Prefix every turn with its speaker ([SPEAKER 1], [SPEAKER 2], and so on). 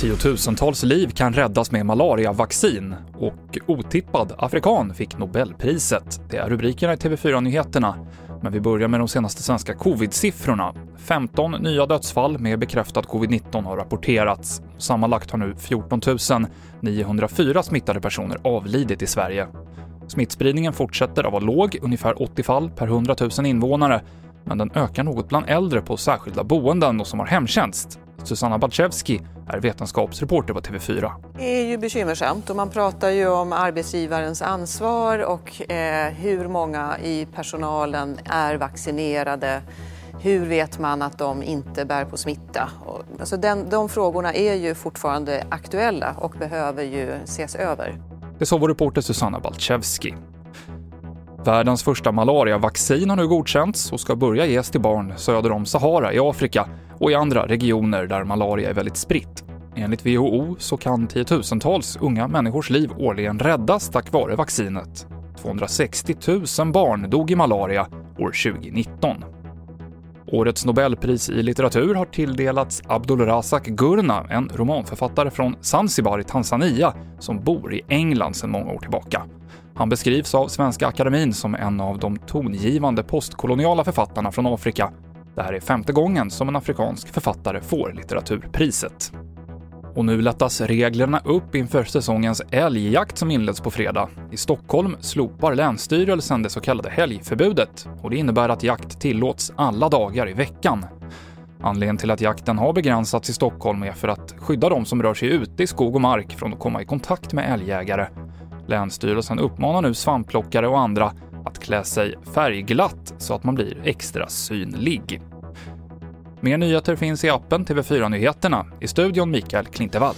[SPEAKER 1] Tiotusentals liv kan räddas med malariavaccin och otippad afrikan fick Nobelpriset. Det är rubrikerna i TV4-nyheterna. Men vi börjar med de senaste svenska covid-siffrorna. 15 nya dödsfall med bekräftad covid-19 har rapporterats. Sammanlagt har nu 14 904 smittade personer avlidit i Sverige. Smittspridningen fortsätter att vara låg, ungefär 80 fall per 100 000 invånare, men den ökar något bland äldre på särskilda boenden och som har hemtjänst. Susanna Balczewski är vetenskapsreporter på TV4.
[SPEAKER 2] Det är ju bekymmersamt och man pratar ju om arbetsgivarens ansvar och eh, hur många i personalen är vaccinerade. Hur vet man att de inte bär på smitta? Alltså den, de frågorna är ju fortfarande aktuella och behöver ju ses över.
[SPEAKER 1] Det sa vår reporter Susanna Balczewski. Världens första malariavaccin har nu godkänts och ska börja ges till barn söder om Sahara i Afrika och i andra regioner där malaria är väldigt spritt. Enligt WHO så kan tiotusentals unga människors liv årligen räddas tack vare vaccinet. 260 000 barn dog i malaria år 2019. Årets Nobelpris i litteratur har tilldelats Abdulrazak Gurna, en romanförfattare från Zanzibar i Tanzania som bor i England sedan många år tillbaka. Han beskrivs av Svenska Akademin som en av de tongivande postkoloniala författarna från Afrika. Det här är femte gången som en afrikansk författare får litteraturpriset. Och nu lättas reglerna upp inför säsongens älgjakt som inleds på fredag. I Stockholm slopar Länsstyrelsen det så kallade helgförbudet och det innebär att jakt tillåts alla dagar i veckan. Anledningen till att jakten har begränsats i Stockholm är för att skydda de som rör sig ute i skog och mark från att komma i kontakt med älgjägare. Länsstyrelsen uppmanar nu svampplockare och andra att klä sig färgglatt så att man blir extra synlig. Mer nyheter finns i appen TV4 Nyheterna. I studion Mikael Klintevall.